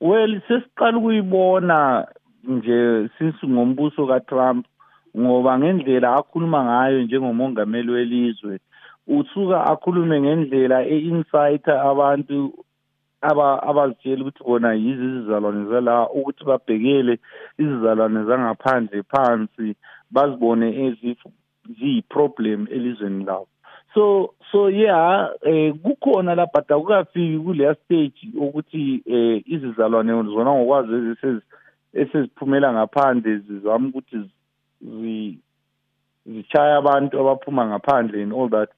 well sesiqala ukuyibona nje since ngombuso kaTrump ngoba ngendlela akhuluma ngayo njengomongameli welizwe usuka akhulume ngendlela e-inciter abantu aba abazitshela ukuthi bona yizo izizalwane zala ukuthi babhekele izizalwane zangaphandle phansi bazibone as ziyi-problem elizweni labo. So so yeah eh kukhona la but akukafiki kuleya stage ukuthi eh izizalwane zona ngokwazi eseziphumela ngaphandle zizama ukuthi zi zichaya abantu abaphuma ngaphandle and all that.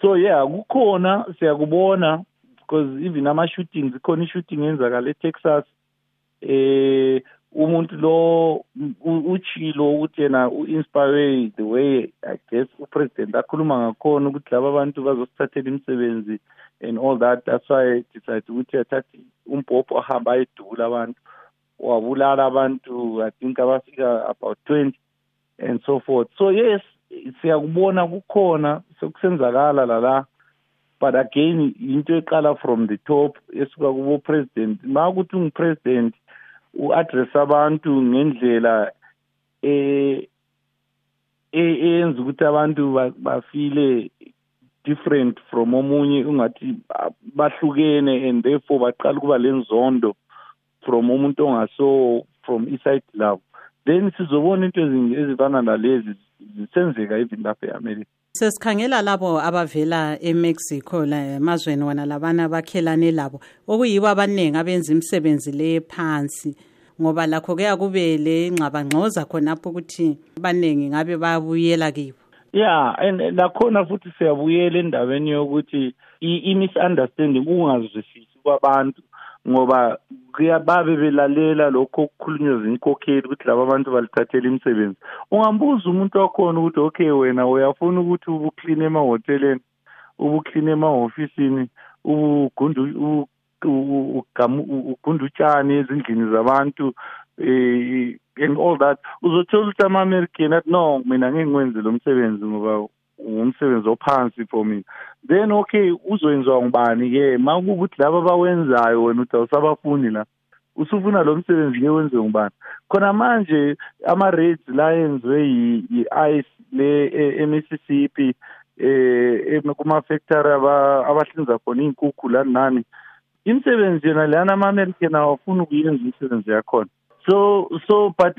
So yeah kukhona siyakubona because even ama-shootings ikhona i-shooting yenzakala e-texas eh umuntu lo uchilo ukuthi yena u-inspire the way i guess upresident akhuluma ngakhona ukuthi laba bantu bazosithathela imisebenzi and all that. That's why decide ukuthi athathe umbhobho ahambe ayedula abantu wabulala abantu i think abafika about twenty and so forth. So yes siyakubona kukhona sekusenzakala la la but again into eqala from the top esuka kubo president ma ukuthi ungupresident u-address abantu ngendlela eh eyenza ukuthi abantu bafile different from omunye ungathi bahlukene and therefore baqala ukuba lenzondo from umuntu ongaso from iside labo then sizobona into ezifana nalezi zisenzeka even lapha e-america. Sesikhangela labo abavela emexico la emazweni wona labana abakhelane labo. Okuyibo abaningi abenza imisebenzi le phansi ngoba lakho kuya kube le ngxabangxoza khonapho ukuthi abaningi ngabe bayabuyela kibo. Yeah and nakhona futhi siyabuyela endaweni yokuthi i-misunderstanding ukungazwisisi kwabantu. Ngoba babe belalela lokho okukhulunywa zinkokheli ukuthi laba bantu balithathela imisebenzi. Ungambuza umuntu wakhona ukuthi okay wena uyafuna ukuthi ubukline emahoteleni ubukline emahofisini ubugundu ugunda utshani ezindlini zabantu eh and all that. Uzothola ukuthi ama-american athi no mina ngeke ngwenze lo msebenzi ngoba umsebenzi ophansi for mina then okay uzoyenziwa ngubani-ke ma kuwukuthi laba abawenzayo wena uthi awusabafuni la usufuna lo msebenzi ke wenziwe ngubani? Khona manje ama-raids la yenziwe yi-ice le e-mississippi eh kuma-factory abahlinza khona iy'nkukhu lani nani. Imisebenzi yona leyana ama-american awafuni ukuyenza imisebenzi yakhona. So so but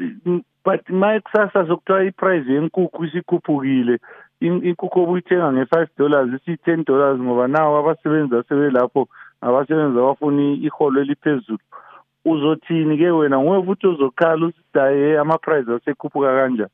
but ma kusasa sokuthiwa iprice yenkukhu isikhuphukile inkukhu obuyithenga nge-five dollars isiyi-ten dollars ngoba nawo abasebenzi asebelapho abasebenzi abafuna iholo eliphezulu. Uzothini ke wena? Nguwe futhi uzokhala usidaye ama-price asekhuphuka kanjani